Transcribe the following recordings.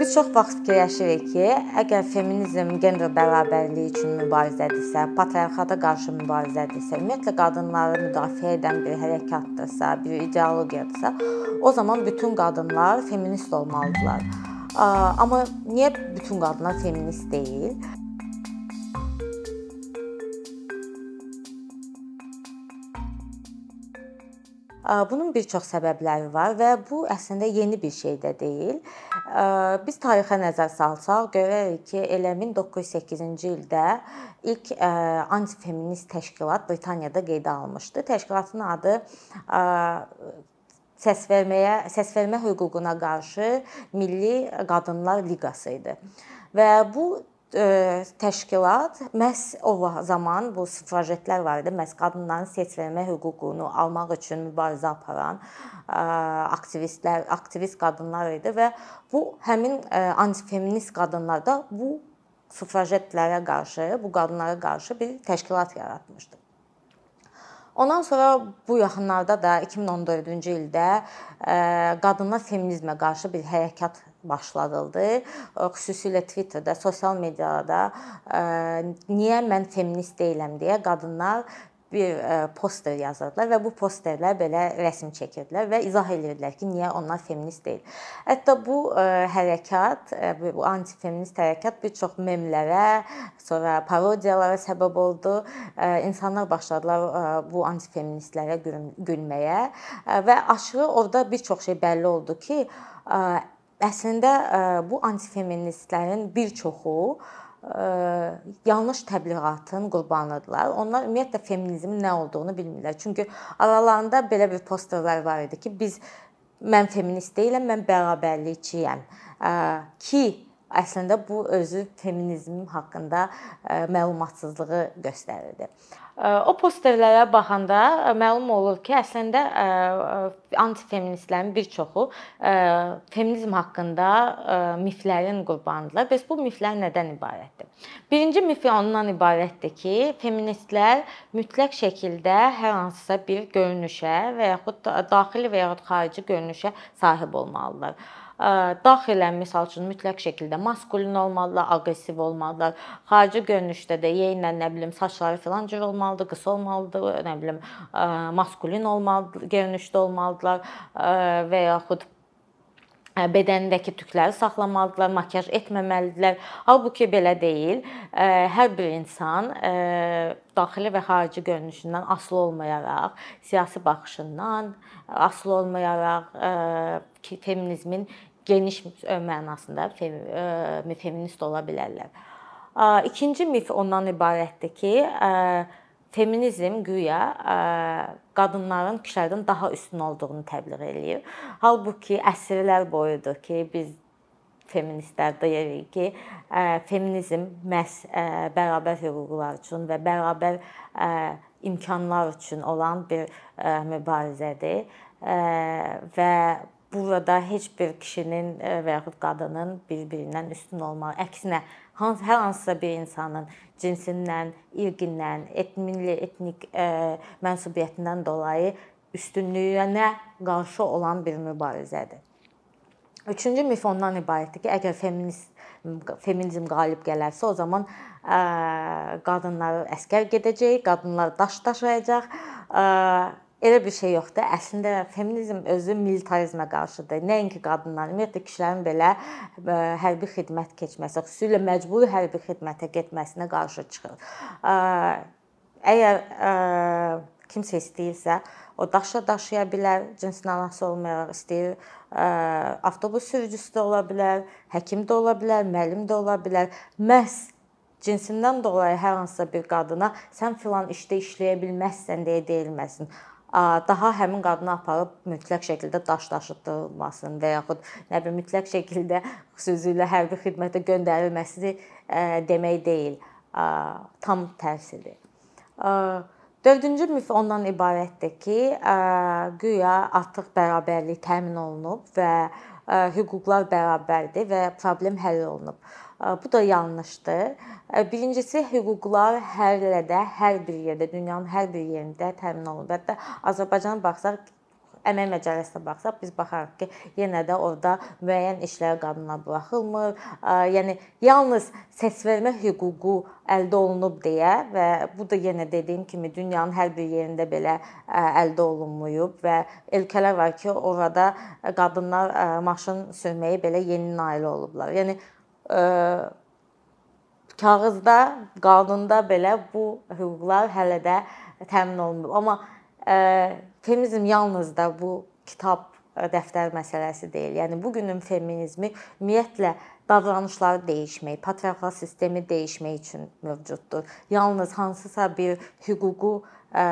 Biz çox vaxt fikirləşirik ki, əgər feminizm gender bərabərliyi üçün mübarizədirsə, patriarxata qarşı mübarizədirsə, ümumiyyətlə qadınları müdafiə edən bir hərəkatdırsa, bir ideologiyadırsa, o zaman bütün qadınlar feminist olmalıdırlar. Amma niyə bütün qadınlar feminist deyil? Bunun bir çox səbəbləri var və bu əslində yeni bir şey də deyil. Biz tarixə nəzər salsaq, görərik ki, elə 1908-ci ildə ilk antifeminist təşkilat Britaniyada qeydə alınmışdı. Təşkilatın adı səs verməyə, səs vermə hüququna qarşı Milli Qadınlar Liqası idi. Və bu təşkilat məhz o zaman bu sufrajetlər var idi. Məhz qadınların seçilmə hüququnu almaq üçün mübarizə aparan aktivistlər, aktivist qadınlar idi və bu həmin antifeminist qadınlar da bu sufrajetlərə qarşı, bu qadınlara qarşı bir təşkilat yaratmışdı. Ondan sonra bu yaxınlarda da 2014-cü ildə qadınlar feminizmə qarşı bir hərəkat başladıldı. Xüsusilə Twitterdə, sosial mediada niyə mən feminist deyiləm deyə qadınlar bir poster yazırdılar və bu posterlər belə rəsm çəkirdilər və izah edirdilər ki, niyə onlar feminist deyil. Hətta bu hərəkat, bu antifeminist hərəkat bir çox memlərə, sonra parodiyalara səbəb oldu. İnsanlar başladılar bu antifeministlərə gülməyə və aşırı orada bir çox şey bəlli oldu ki, əslində bu antifeministlərin bir çoxu yanlış təbliğatın qurbanıdırlar. Onlar ümumiyyətlə feminizmin nə olduğunu bilmirlər. Çünki aralarında belə bir posterlər var idi ki, biz mən feminist deyiləm, mən bərabərlikçiyəm. Ki əslində bu özü feminizm haqqında məlumatsızlığı göstərirdi. O posterlərə baxanda məlum olur ki, əslində antifeministlərin bir çoxu feminizm haqqında miflərin qurbanıdırlar. Bəs bu miflər nədən ibarətdir? Birinci mif ondan ibarətdir ki, feministlər mütləq şəkildə hər hansısa bir görünüşə və yaxud daxili və yaxud xarici görünüşə sahib olmalıdırlar daxilən məsəl üçün mütləq şəkildə maskulin olmalılar, aqressiv olmalılar. Xarici görünüşdə də yeyinlə nə bilim saçları filan cür olmalıdır, qısa olmalıdır, nə bilim maskulin olmalı, görünüşdə olmalıdırlar və yaxud bədənindəki tükləri saxlamalıdırlar, makiyaj etməməlidirlər. Halbuki belə deyil. Hər bir insan daxili və xarici görünüşündən asılı olmayaraq, siyasi baxışından asılı olmayaraq feminizmin geniş mənasında feminist ola bilərlər. İkinci mif ondan ibarətdir ki, feminizm güya qadınların kişilərdən daha üstün olduğunu təbliğ eləyir. Halbuki əsrlər boyudur ki, biz feministlər deyirik ki, feminizm məhz bərabər hüquqlar üçün və bərabər imkanlar üçün olan bir mübarizədir və burada heç bir kişinin və yaxud qadının bir-birindən üstün olmağı, əksinə hər hansısa bir insanın cinsindən, irqindən, etmili, etnik mənsubiyyətindən dolayı üstünlüyünə qarşı olan bir mübarizədir. Üçüncü mif ondan ibarətdir ki, əgər feminist feminizm qalib gələrsə, o zaman qadınlar əskər gedəcək, qadınlar daş daşıyacaq elə bir şey yoxdur. Əslində feminizm özü militarizmə qarşıdır. Nəinki qadınların, ümumiyyətlə kişilərin belə e, hərbi xidmət keçməsi, xüsusilə məcburi hərbi xidmətə getməsinə qarşı çıxır. E, əgər e, kimsə istəyirsə, o daşa daşıya bilər, cinsin anası olmayaraq istəyir, avtobus sürücüsü də ola bilər, həkim də ola bilər, müəllim də ola bilər. Məhz cinsindən dolayı hər hansısa bir qadına sən filan işdə işləyə bilməzsən deyə deyilməsin daha həmin qadını aparıb mütləq şəkildə daş daşıtdırılmasın və yaxud nə bilim mütləq şəkildə xüsusilə hərbi xidmətə göndərilməsi demək deyil. Tam tərsidir. Dördüncü mif ondan ibarətdir ki, güya artıq bərabərlik təmin olunub və hüquqlar bərabərdir və problem həll olunub. Bu da yanlışdır. Birincisi hüquqlar hər yerdə, hər bir yerdə, dünyanın hər bir yerində təmin olunur. Hətta Azərbaycana baxsaq əmək məcəlləsinə baxsaq biz baxarıq ki, yenə də orada müəyyən işlər qadına buraxılmır. Yəni yalnız səsvermə hüququ əldə olunub deyə və bu da yenə dediyim kimi dünyanın hər bir yerində belə əldə olunmayıb və ölkələr var ki, orada qadınlar maşın sürməyi belə yeni nail olublar. Yəni kağızda, qanunda belə bu hüquqlar hələ də təmin olunmur. Amma feminizm yalnız da bu kitab dəftər məsələsi deyil. Yəni bu günün feminizmi ümumiyyətlə davranışları dəyişmək, patriarxal sistemi dəyişmək üçün mövcuddur. Yalnız hansısa bir hüququ ə,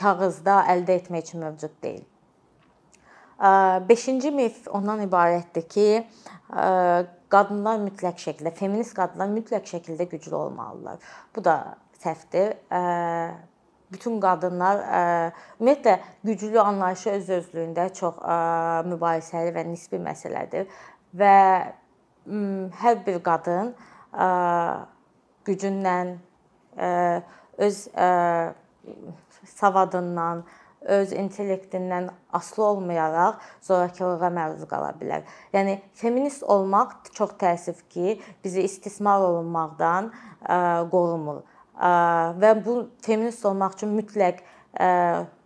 kağızda əldə etmək üçün mövcud deyil. 5-ci mif ondan ibarətdir ki, qadınlar mütləq şəkildə, feminist qadınlar mütləq şəkildə güclü olmalılar. Bu da səhvdir bütün qadınlar ümumiyyətlə güclü anlayışı öz özlüyündə çox mübahisəli və nisbi məsələdir və hər bir qadın gücündən öz savadından, öz intellektindən asılı olmayaraq zorakılığa məruz qala bilər. Yəni feminist olmaq çox təəssüf ki, bizi istismar olunmaqdan qorumur və bu feminist olmaq üçün mütləq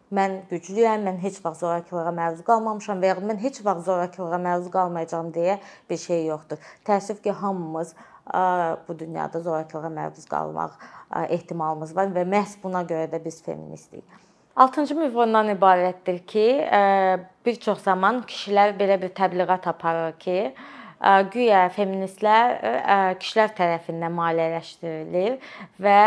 mən güclüyəm, mən heç vaxt zorakılığa məruz qalmamışam və ya mən heç vaxt zorakılığa məruz qalmayacağam deyə bir şey yoxdur. Təəssüf ki, hamımız bu dünyada zorakılığa məruz qalmaq ehtimalımız var və məhz buna görə də biz feministik. 6-cı mif ondan ibarətdir ki, bir çox zaman kişilər belə bir təbliğat aparır ki, güya feministlər kişilər tərəfindən maliyyələşdirilir və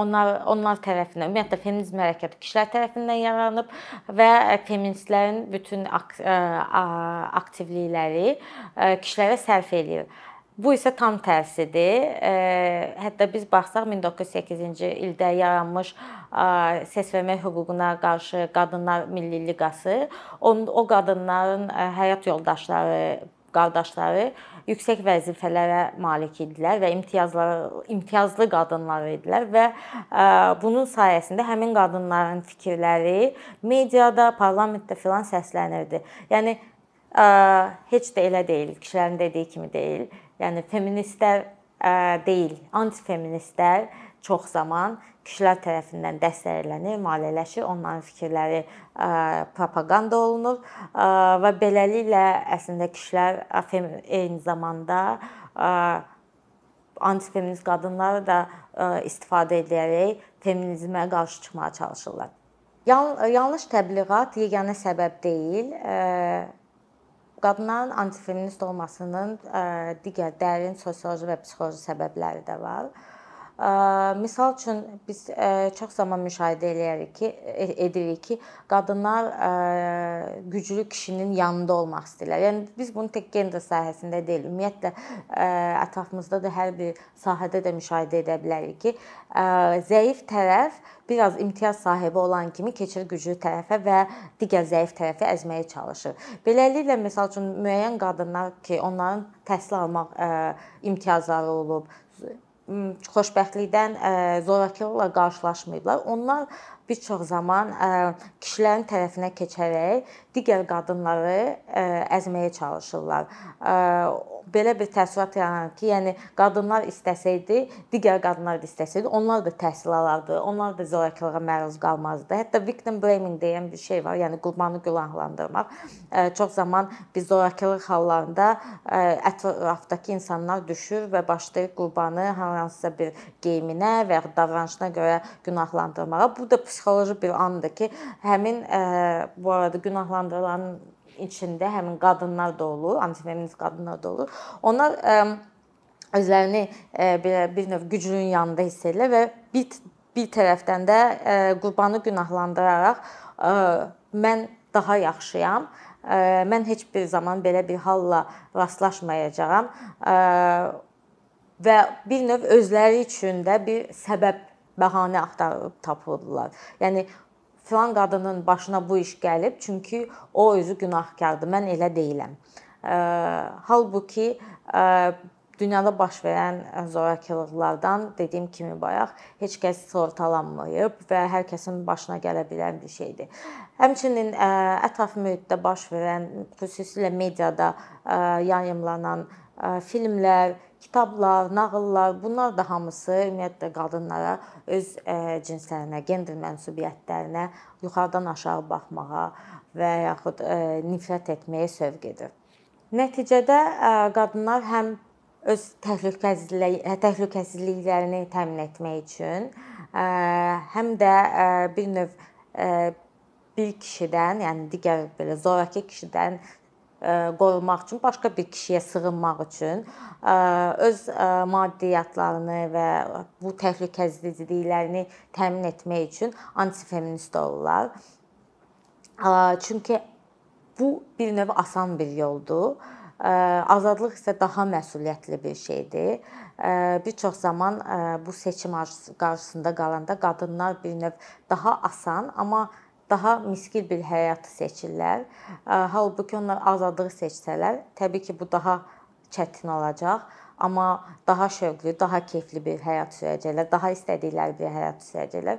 onlar onlar tərəfindən ümumiyyətlə feminizm hərəkəti kişilər tərəfindən yaranıb və feministlərin bütün aktivlikləri kişilərə sərf eləyir. Bu isə tam tərsidir. Hətta biz baxsaq 1908-ci ildə yaranmış səs vermək hüququna qarşı Qadınlar Milli Liqası, o qadınların həyat yoldaşları qardaşları yüksək vəzifələrə malik idilər və imtiyazları imtiyazlı qadınlar idilər və bunun sayəsində həmin qadınların fikirləri mediada, parlamentdə filan səslənirdi. Yəni heç də elə deyil, kişilərin dediyi kimi deyil. Yəni feministlər deyil, antifeministlər çox zaman kişilər tərəfindən dəstəklənir, maliyyələşir, onların fikirləri propaqanda olunur və beləliklə əslində kişilər eyni zamanda antifeminist qadınları da istifadə edərək feminizmə qarşı çıxmağa çalışırlar. Yanlış təbliğat yeganə səbəb deyil. Qadınların antifeminist olmasının digər dərin sosioloji və psixoloji səbəbləri də var. Misal üçün biz çox zaman müşahidə eləyirik ki, e, edirik ki, qadınlar güclü kişinin yanında olmaq istəyirlər. Yəni biz bunu tək gender sahəsində deyil, ümumiyyətlə ətrafımızda da hər bir sahədə də müşahidə edə bilərik ki, zəif tərəf biraz imtiyaz sahibi olan kimi keçir güclü tərəfə və digər zəif tərəfi əzməyə çalışır. Beləliklə məsəl üçün müəyyən qadınlar ki, onların təhsil almaq imtiyazları olub, xoşbəxtlikdən zorakılıqla qarşılaşmayıblar. Onlar bir çox zaman kişilərin tərəfinə keçərək digər qadınları əzməyə çalışırlar belə bir təəssürat yaranır ki, yəni qadınlar istəsəydi, digər qadınlar da istəsəydi, onlar da təhsil alardı, onlar da zorakılığa məruz qalmazdı. Hətta victim blaming deyən bir şey var, yəni qurbanı günahlandırmaq. Çox zaman biz zorakılıq hallarında ətrafdakı insanlar düşür və başlayır qurbanı hansısa bir geyiminə və ya davranışına görə günahlandırmağa. Bu da psixoloji bir andır ki, həmin bu arada günahlandırılanın içində həmin qadınlar da olur, antifeminist qadınlar da olur. Onlar özlərini belə bir növ güclünün yanında hiss edirlər və bir bir tərəfdən də qurbanı günahlandıraraq mən daha yaxşıyam. Mən heç bir zaman belə bir halla rastlaşmayacağam və bir növ özləri üçün də bir səbəb bəhanə axtarıb tapırdılar. Yəni filan qadının başına bu iş gəlib, çünki o özü günahkardır. Mən elə deyiləm. Halbuki dünyada baş verən zorakılıqlardan dediyim kimi bayaq heç kəs sığortalanmayıb və hər kəsin başına gələ bilən bir şeydir. Həmçinin ətraf mühitdə baş verən, xüsusilə mediada yayımlanan filmlər, kitablar, nağıllar, bunlar da hamısı ümumiyyətlə qadınlara öz cinslərinə, gender mənsubiyyətlərinə yuxarıdan aşağı baxmağa və yaxud nifrət etməyə sövq edir. Nəticədə qadınlar həm öz təhlükəsizlik təhlükəsizliklərini təmin etmək üçün həm də bir növ bir kişidən, yəni digər belə zorakı kişidən qorunmaq üçün, başqa bir kişiyə sığınmaq üçün öz maddiyyatlarını və bu təhlükəsizliklərini təmin etmək üçün antifeminist olurlar. Çünki bu bir növ asan bir yoldur Azadlıq isə daha məsuliyyətli bir şeydir. Bir çox zaman bu seçim qarşısında qalanda qadınlar bir növ daha asan, amma daha miskil bir həyatı seçirlər. Halbuki onlar azadlığı seçsələr, təbii ki, bu daha çətin olacaq, amma daha şövqlü, daha keyfli bir həyat sürəcəklər, daha istədikləri bir həyat sürəcəklər.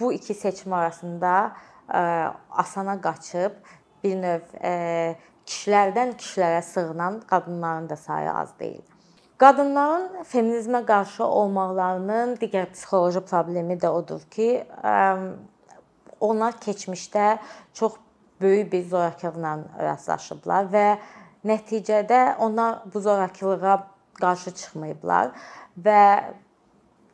Bu iki seçim arasında asana qaçıb bir növ kişilərdən kişilərə sığınan qadınların da sayı az deyil. Qadınların feminizmə qarşı olmaqlarının digər psixoloji problemi də odur ki, onlar keçmişdə çox böyük bir zorakılıqla rastlaşıblar və nəticədə onlar bu zorakılığa qarşı çıxmayıblar və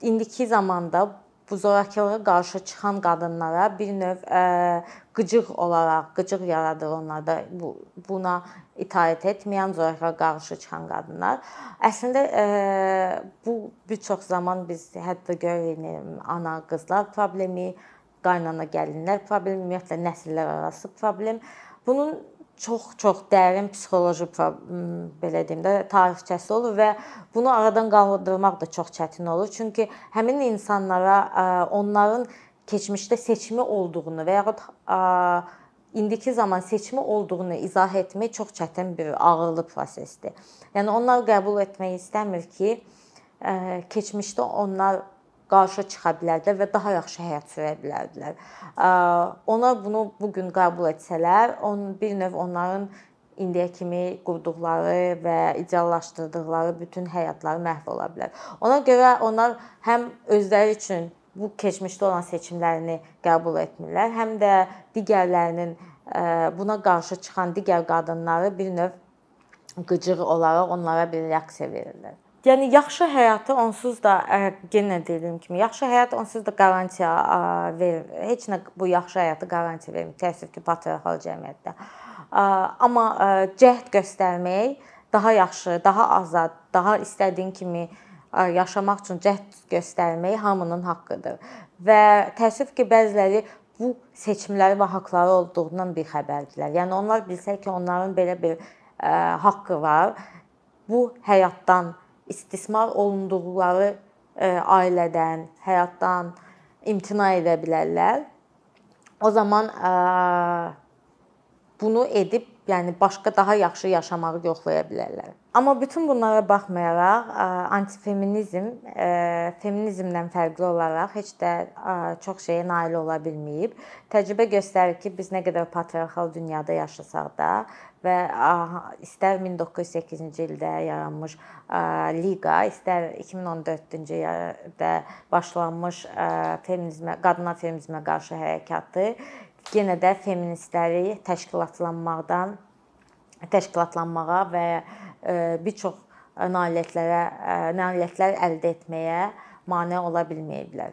indiki zamanda bu zorakılığa qarşı çıxan qadınlara bir növ qıcıq olaraq, qıcıq yaradır onlarda bu buna itaət etməyən, zorakılığa qarşı çıxan qadınlar. Əslində bu bir çox zaman biz hətta görürük ana qızlar problemi, qaynana gəlinlər problemi, ümumiyyətlə nəsillər arası problem. Bunun çox-çox dərin psixoloji belə deyim də tarixçəsi olur və bunu aradan qaldırmaq da çox çətin olur. Çünki həmin insanlara onların keçmişdə seçimi olduğunu və yaxud indiki zaman seçimi olduğunu izah etmək çox çətin bir ağırlı prosesdir. Yəni onlar qəbul etmək istəmir ki, keçmişdə onlar qarşı çıxa bilərdilər və daha yaxşı həyat sürə bilərdilər. Onlar bunu bu gün qəbul etsələr, on bir növ onların indiyə kimi qurduqları və ideallaşdırdıqları bütün həyatları məhv ola bilər. Ona görə onlar həm özləri üçün bu keçmişdə olan seçimlərini qəbul etmirlər, həm də digərlərinin buna qarşı çıxan digər qadınları bir növ qıcıq olaraq onlara bir reaksiya verirlər. Yəni yaxşı həyatı onsuz da yenə dediyim kimi, yaxşı həyat onsuz da qarantiya verir. Heç nə bu yaxşı həyatı qarantiya vermir. Təəssüf ki, patriarxal cəmiyyətdə. Amma cəhd göstərmək daha yaxşı, daha azad, daha istədiyin kimi yaşamaq üçün cəhd göstərmək hamının haqqıdır. Və təəssüf ki, bəziləri bu seçimləri və haqqları olduğundan bir xəbərdirlər. Yəni onlar bilsə ki, onların belə bir ə, haqqı var, bu həyatdan istismar olunduqları e, ailədən, həyatdan imtina edə bilərlər. O zaman e, bunu edib, yəni başqa daha yaxşı yaşamağı yoxlaya bilərlər. Amma bütün bunlara baxmayaraq, antifeminizm feminizmdən fərqli olaraq heç də çox şeyə nail ola bilməyib. Təcrübə göstərir ki, biz nə qədər patriarxal dünyada yaşasaq da və istər 1908-ci ildə yaranmış liqa, istər 2014-cü ildə başlanmış feminizmə, qadına feminizmə qarşı hərəkatı yenə də feministləri təşkilatlanmaqdan təşkilatlanmağa və bir çox nailiyyətlərə nailiyyətlər əldə etməyə mane ola bilməyiblər.